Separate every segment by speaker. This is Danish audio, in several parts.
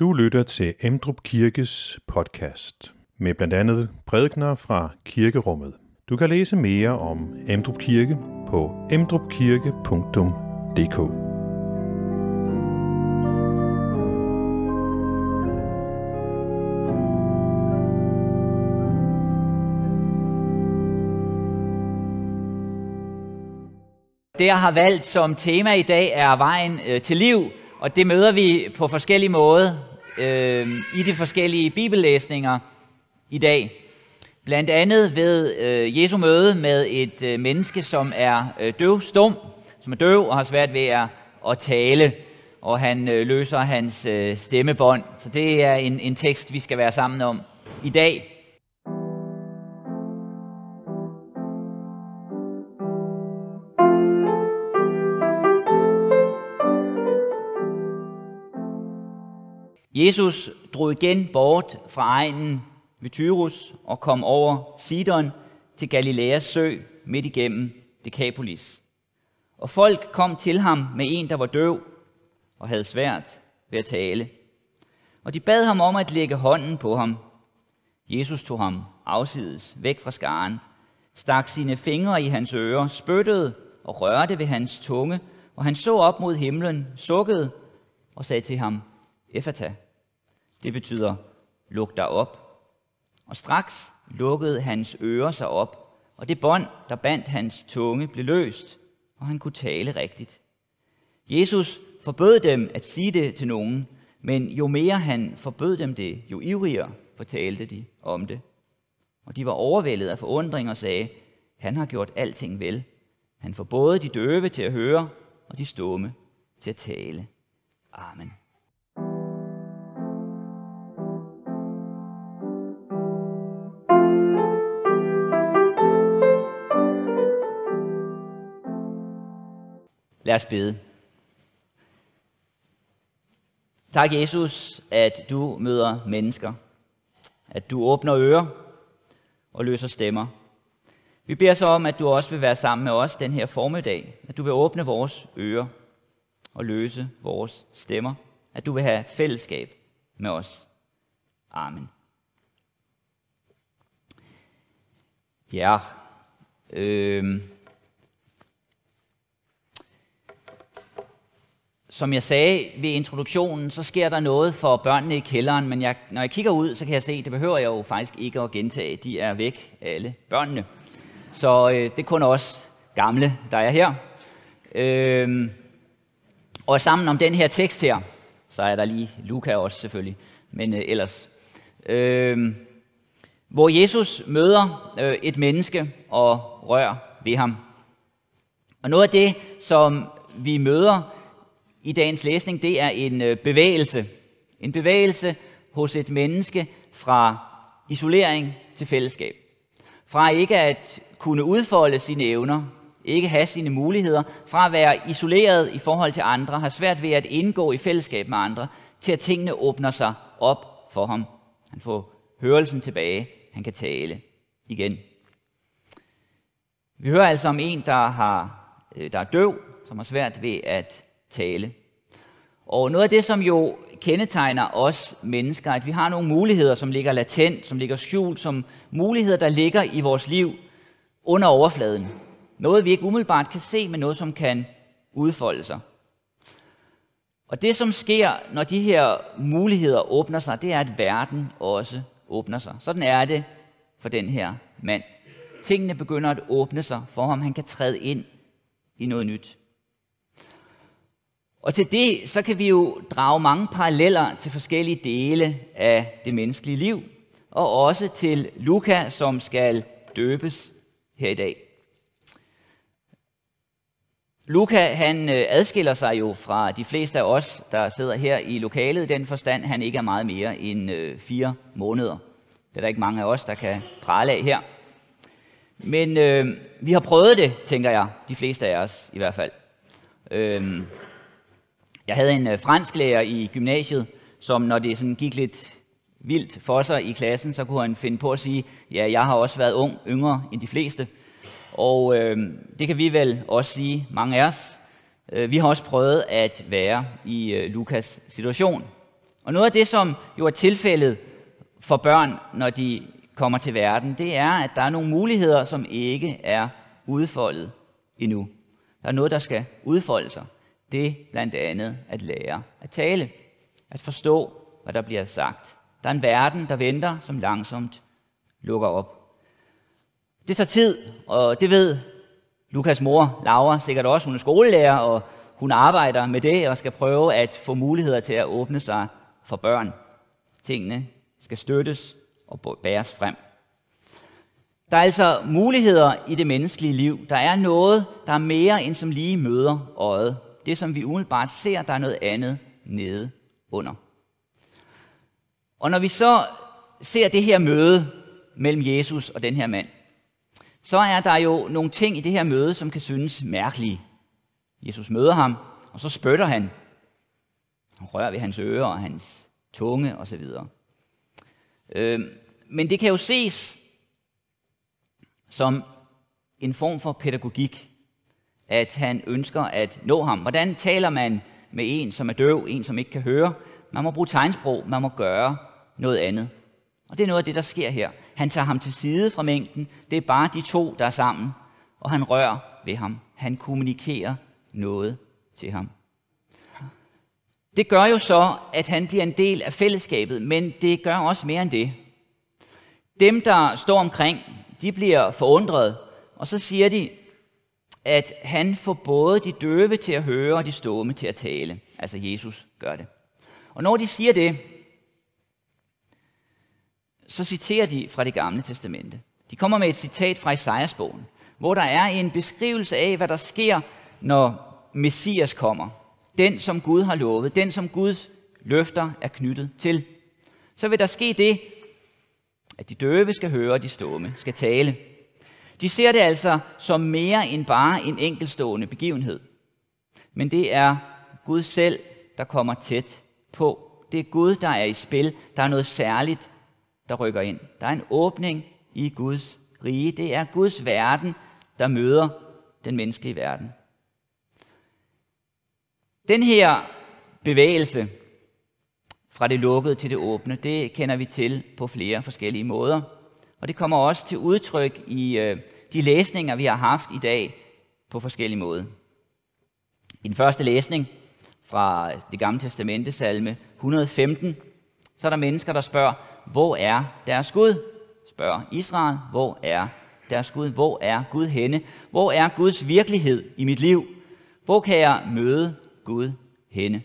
Speaker 1: Du lytter til Emdrup Kirkes podcast med blandt andet prædikner fra kirkerummet. Du kan læse mere om Emdrup Kirke på emdrupkirke.dk.
Speaker 2: Det, jeg har valgt som tema i dag, er vejen øh, til liv, og det møder vi på forskellige måder øh, i de forskellige bibellæsninger i dag. Blandt andet ved øh, Jesu møde med et øh, menneske, som er øh, døv, stum, som er døv og har svært ved at, at tale, og han øh, løser hans øh, stemmebånd. Så det er en, en tekst, vi skal være sammen om i dag. Jesus drog igen bort fra egnen ved Tyrus og kom over Sidon til Galileas sø midt igennem Decapolis. Og folk kom til ham med en, der var døv og havde svært ved at tale. Og de bad ham om at lægge hånden på ham. Jesus tog ham afsides væk fra skaren, stak sine fingre i hans ører, spyttede og rørte ved hans tunge, og han så op mod himlen, sukkede og sagde til ham, Efata, det betyder, luk dig op. Og straks lukkede hans ører sig op, og det bånd, der bandt hans tunge, blev løst, og han kunne tale rigtigt. Jesus forbød dem at sige det til nogen, men jo mere han forbød dem det, jo ivrigere fortalte de om det. Og de var overvældet af forundring og sagde, han har gjort alting vel. Han får både de døve til at høre, og de stumme til at tale. Amen. Lad os bede. Tak, Jesus, at du møder mennesker. At du åbner ører og løser stemmer. Vi beder så om, at du også vil være sammen med os den her formiddag. At du vil åbne vores ører og løse vores stemmer. At du vil have fællesskab med os. Amen. Ja, øh, Som jeg sagde ved introduktionen, så sker der noget for børnene i kælderen, men jeg, når jeg kigger ud, så kan jeg se, at det behøver jeg jo faktisk ikke at gentage. De er væk, alle børnene. Så øh, det er kun os gamle, der er her. Øh, og sammen om den her tekst her, så er der lige Luca også selvfølgelig, men øh, ellers. Øh, hvor Jesus møder øh, et menneske og rører ved ham. Og noget af det, som vi møder i dagens læsning, det er en øh, bevægelse. En bevægelse hos et menneske fra isolering til fællesskab. Fra ikke at kunne udfolde sine evner, ikke have sine muligheder, fra at være isoleret i forhold til andre, har svært ved at indgå i fællesskab med andre, til at tingene åbner sig op for ham. Han får hørelsen tilbage, han kan tale igen. Vi hører altså om en, der, har, øh, der er døv, som har svært ved at tale. Og noget af det, som jo kendetegner os mennesker, at vi har nogle muligheder, som ligger latent, som ligger skjult, som muligheder, der ligger i vores liv under overfladen. Noget, vi ikke umiddelbart kan se, men noget, som kan udfolde sig. Og det, som sker, når de her muligheder åbner sig, det er, at verden også åbner sig. Sådan er det for den her mand. Tingene begynder at åbne sig for ham. Han kan træde ind i noget nyt. Og til det, så kan vi jo drage mange paralleller til forskellige dele af det menneskelige liv, og også til Luka, som skal døbes her i dag. Luka, han øh, adskiller sig jo fra de fleste af os, der sidder her i lokalet, i den forstand, han ikke er meget mere end øh, fire måneder. Det er der ikke mange af os, der kan prale af her. Men øh, vi har prøvet det, tænker jeg, de fleste af os i hvert fald. Øh, jeg havde en øh, fransk fransklærer i gymnasiet, som når det sådan gik lidt vildt for sig i klassen, så kunne han finde på at sige, ja, jeg har også været ung, yngre end de fleste. Og øh, det kan vi vel også sige, mange af os. Øh, vi har også prøvet at være i øh, Lukas situation. Og noget af det, som jo er tilfældet for børn, når de kommer til verden, det er, at der er nogle muligheder, som ikke er udfoldet endnu. Der er noget, der skal udfolde sig. Det blandt andet at lære at tale, at forstå, hvad der bliver sagt. Der er en verden, der venter, som langsomt lukker op. Det tager tid, og det ved Lukas mor, Laura, sikkert også. Hun er skolelærer, og hun arbejder med det og skal prøve at få muligheder til at åbne sig for børn. Tingene skal støttes og bæres frem. Der er altså muligheder i det menneskelige liv. Der er noget, der er mere end som lige møder øjet. Det, som vi umiddelbart ser, der er noget andet nede under. Og når vi så ser det her møde mellem Jesus og den her mand, så er der jo nogle ting i det her møde, som kan synes mærkelige. Jesus møder ham, og så spytter han. Han rører ved hans ører og hans tunge osv. Øh, men det kan jo ses som en form for pædagogik, at han ønsker at nå ham. Hvordan taler man med en, som er døv, en, som ikke kan høre? Man må bruge tegnsprog, man må gøre noget andet. Og det er noget af det, der sker her. Han tager ham til side fra mængden. Det er bare de to, der er sammen. Og han rører ved ham. Han kommunikerer noget til ham. Det gør jo så, at han bliver en del af fællesskabet, men det gør også mere end det. Dem, der står omkring, de bliver forundret, og så siger de, at han får både de døve til at høre og de stående til at tale. Altså Jesus gør det. Og når de siger det, så citerer de fra det gamle testamente. De kommer med et citat fra Isaias-bogen, hvor der er en beskrivelse af, hvad der sker, når Messias kommer. Den, som Gud har lovet. Den, som Guds løfter er knyttet til. Så vil der ske det, at de døve skal høre, og de stående skal tale. De ser det altså som mere end bare en enkelstående begivenhed. Men det er Gud selv, der kommer tæt på. Det er Gud, der er i spil. Der er noget særligt, der rykker ind. Der er en åbning i Guds rige. Det er Guds verden, der møder den menneskelige verden. Den her bevægelse fra det lukkede til det åbne, det kender vi til på flere forskellige måder. Og det kommer også til udtryk i øh, de læsninger, vi har haft i dag på forskellige måder. I den første læsning fra det gamle testamente, salme 115, så er der mennesker, der spørger, hvor er deres Gud? Spørger Israel, hvor er deres Gud? Hvor er Gud henne? Hvor er Guds virkelighed i mit liv? Hvor kan jeg møde Gud henne?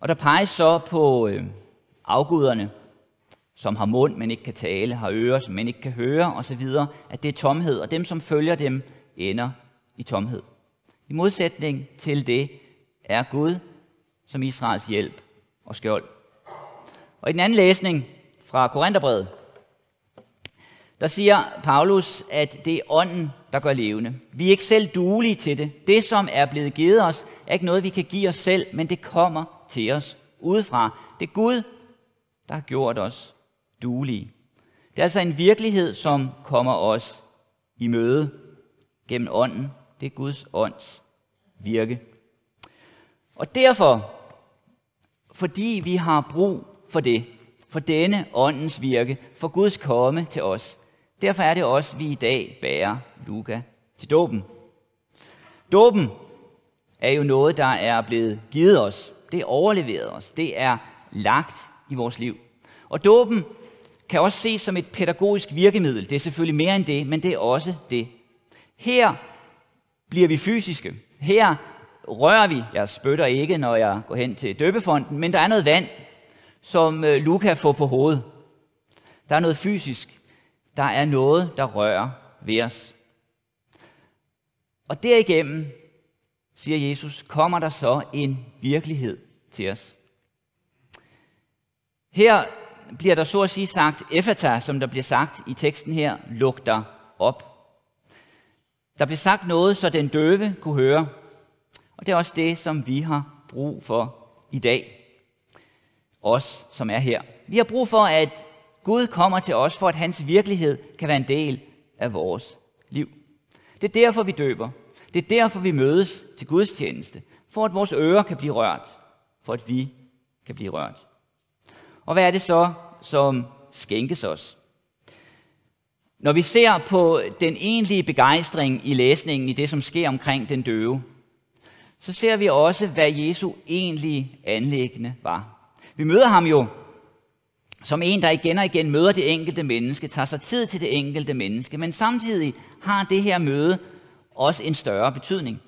Speaker 2: Og der peges så på øh, afguderne, som har mund, men ikke kan tale, har ører, som men ikke kan høre osv., at det er tomhed, og dem, som følger dem, ender i tomhed. I modsætning til det er Gud som Israels hjælp og skjold. Og i den anden læsning fra Korintherbrevet, der siger Paulus, at det er ånden, der gør levende. Vi er ikke selv duelige til det. Det, som er blevet givet os, er ikke noget, vi kan give os selv, men det kommer til os udefra. Det er Gud, der har gjort os duelige. Det er altså en virkelighed, som kommer os i møde gennem ånden. Det er Guds ånds virke. Og derfor, fordi vi har brug for det, for denne åndens virke, for Guds komme til os, derfor er det også, vi i dag bærer Luka til dåben. Dåben er jo noget, der er blevet givet os. Det er overleveret os. Det er lagt i vores liv. Og dåben kan også ses som et pædagogisk virkemiddel. Det er selvfølgelig mere end det, men det er også det. Her bliver vi fysiske. Her rører vi. Jeg spytter ikke, når jeg går hen til døbefonden, men der er noget vand, som øh, Luca får på hovedet. Der er noget fysisk. Der er noget, der rører ved os. Og derigennem, siger Jesus, kommer der så en virkelighed til os. Her bliver der så at sige sagt Efata, som der bliver sagt i teksten her, lugter op. Der bliver sagt noget, så den døve kunne høre. Og det er også det, som vi har brug for i dag. Os, som er her. Vi har brug for, at Gud kommer til os, for at hans virkelighed kan være en del af vores liv. Det er derfor, vi døber. Det er derfor, vi mødes til Guds tjeneste. For at vores ører kan blive rørt. For at vi kan blive rørt. Og hvad er det så, som skænkes os? Når vi ser på den egentlige begejstring i læsningen i det, som sker omkring den døve, så ser vi også, hvad Jesu egentlige anlæggende var. Vi møder ham jo som en, der igen og igen møder det enkelte menneske, tager sig tid til det enkelte menneske, men samtidig har det her møde også en større betydning.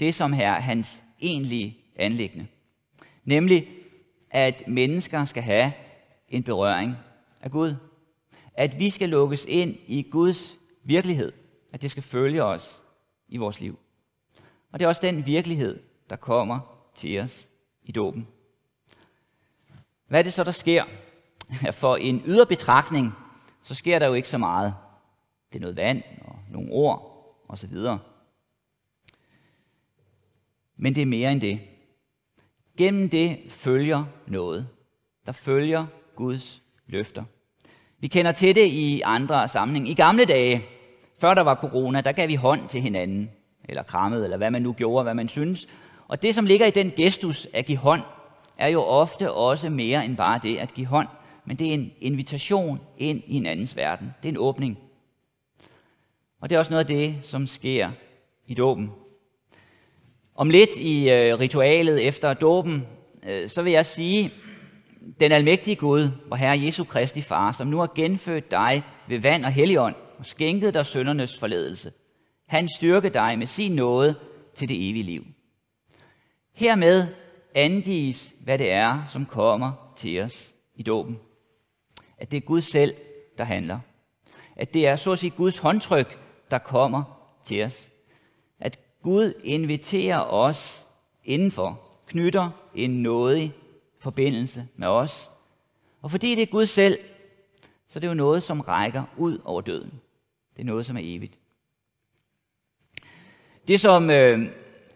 Speaker 2: Det, som er hans egentlige anlæggende. Nemlig, at mennesker skal have en berøring af Gud. At vi skal lukkes ind i Guds virkelighed. At det skal følge os i vores liv. Og det er også den virkelighed, der kommer til os i dåben. Hvad er det så, der sker? For en ydre betragtning, så sker der jo ikke så meget. Det er noget vand og nogle ord osv. Men det er mere end det. Gennem det følger noget. Der følger Guds løfter. Vi kender til det i andre sammenhænge. I gamle dage, før der var corona, der gav vi hånd til hinanden, eller krammet, eller hvad man nu gjorde, hvad man synes. Og det, som ligger i den gestus at give hånd, er jo ofte også mere end bare det at give hånd, men det er en invitation ind i en andens verden. Det er en åbning. Og det er også noget af det, som sker i dåben. Om lidt i øh, ritualet efter dåben, øh, så vil jeg sige, den almægtige Gud, hvor Herre Jesu Kristi Far, som nu har genfødt dig ved vand og helligånd og skænket dig søndernes forledelse, han styrke dig med sin nåde til det evige liv. Hermed angives, hvad det er, som kommer til os i dåben. At det er Gud selv, der handler. At det er så at sige Guds håndtryk, der kommer til os. Gud inviterer os indenfor, knytter en nådig forbindelse med os. Og fordi det er Gud selv, så det er jo noget, som rækker ud over døden. Det er noget, som er evigt. Det, som øh,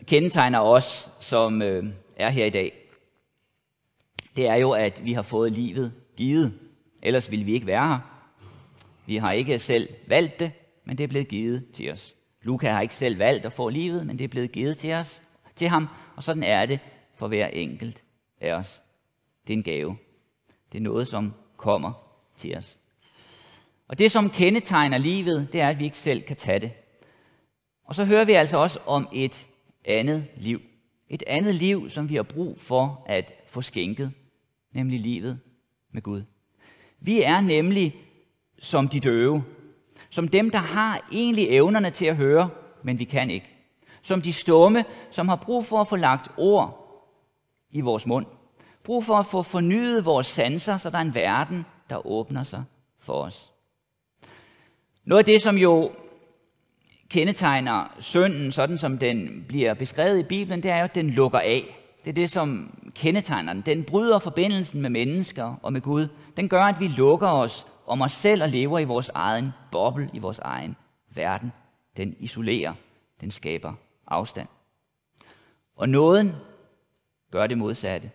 Speaker 2: kendetegner os, som øh, er her i dag, det er jo, at vi har fået livet givet. Ellers ville vi ikke være her. Vi har ikke selv valgt det, men det er blevet givet til os. Luca har ikke selv valgt at få livet, men det er blevet givet til os, til ham, og sådan er det for hver enkelt af os. Det er en gave. Det er noget, som kommer til os. Og det, som kendetegner livet, det er, at vi ikke selv kan tage det. Og så hører vi altså også om et andet liv. Et andet liv, som vi har brug for at få skænket, nemlig livet med Gud. Vi er nemlig som de døve, som dem, der har egentlig evnerne til at høre, men vi kan ikke. Som de stumme, som har brug for at få lagt ord i vores mund. Brug for at få fornyet vores sanser, så der er en verden, der åbner sig for os. Noget af det, som jo kendetegner synden, sådan som den bliver beskrevet i Bibelen, det er jo, at den lukker af. Det er det, som kendetegner den. Den bryder forbindelsen med mennesker og med Gud. Den gør, at vi lukker os om os selv og lever i vores egen boble, i vores egen verden. Den isolerer, den skaber afstand. Og nåden gør det modsatte.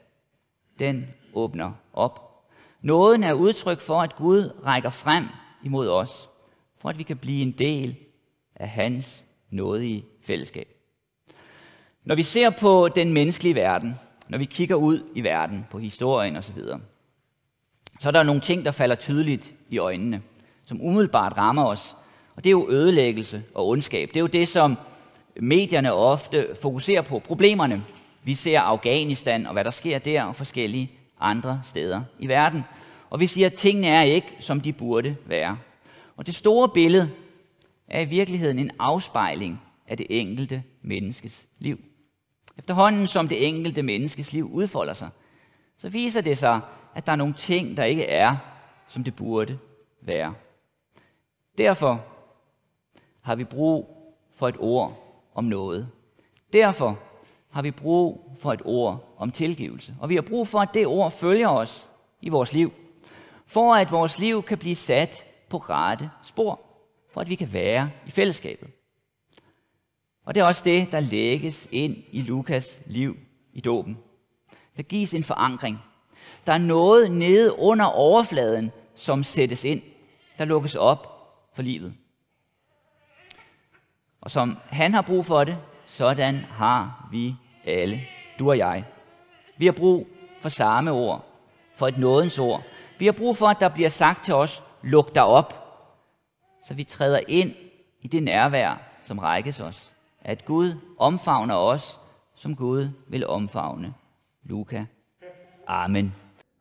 Speaker 2: Den åbner op. Nåden er udtryk for, at Gud rækker frem imod os, for at vi kan blive en del af hans nådige fællesskab. Når vi ser på den menneskelige verden, når vi kigger ud i verden, på historien osv., så er der nogle ting, der falder tydeligt i øjnene, som umiddelbart rammer os. Og det er jo ødelæggelse og ondskab. Det er jo det, som medierne ofte fokuserer på. Problemerne. Vi ser Afghanistan og hvad der sker der og forskellige andre steder i verden. Og vi siger, at tingene er ikke, som de burde være. Og det store billede er i virkeligheden en afspejling af det enkelte menneskes liv. Efterhånden som det enkelte menneskes liv udfolder sig, så viser det sig, at der er nogle ting, der ikke er, som det burde være. Derfor har vi brug for et ord om noget. Derfor har vi brug for et ord om tilgivelse. Og vi har brug for, at det ord følger os i vores liv. For at vores liv kan blive sat på rette spor. For at vi kan være i fællesskabet. Og det er også det, der lægges ind i Lukas liv i dåben. Der gives en forankring. Der er noget nede under overfladen, som sættes ind. Der lukkes op for livet. Og som han har brug for det, sådan har vi alle, du og jeg. Vi har brug for samme ord, for et nådens ord. Vi har brug for, at der bliver sagt til os, luk dig op, så vi træder ind i det nærvær, som rækkes os. At Gud omfavner os, som Gud vil omfavne. Luka. Amen.